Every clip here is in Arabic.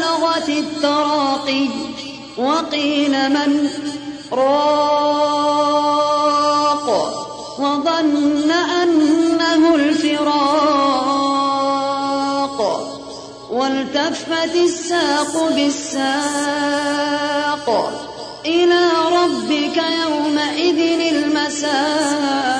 بلغت التراقي وقيل من؟ راق. وظن أنه الفراق. والتفت الساق بالساق. إلى ربك يومئذ المساق.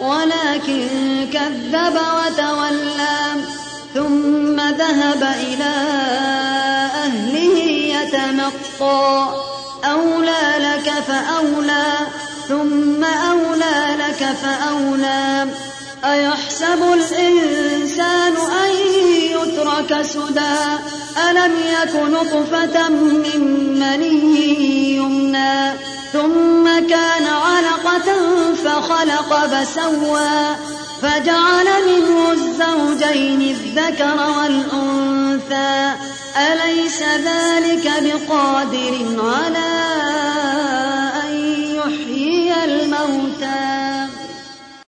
ولكن كذب وتولى ثم ذهب إلى أهله يتمطى. أولى لك فأولى ثم أولى لك فأولى. أيحسب الإنسان أن يترك سدى؟ ألم يك نطفة من فخلق فسوى فجعل منه الزوجين الذكر والأنثى. أليس ذلك بقادر على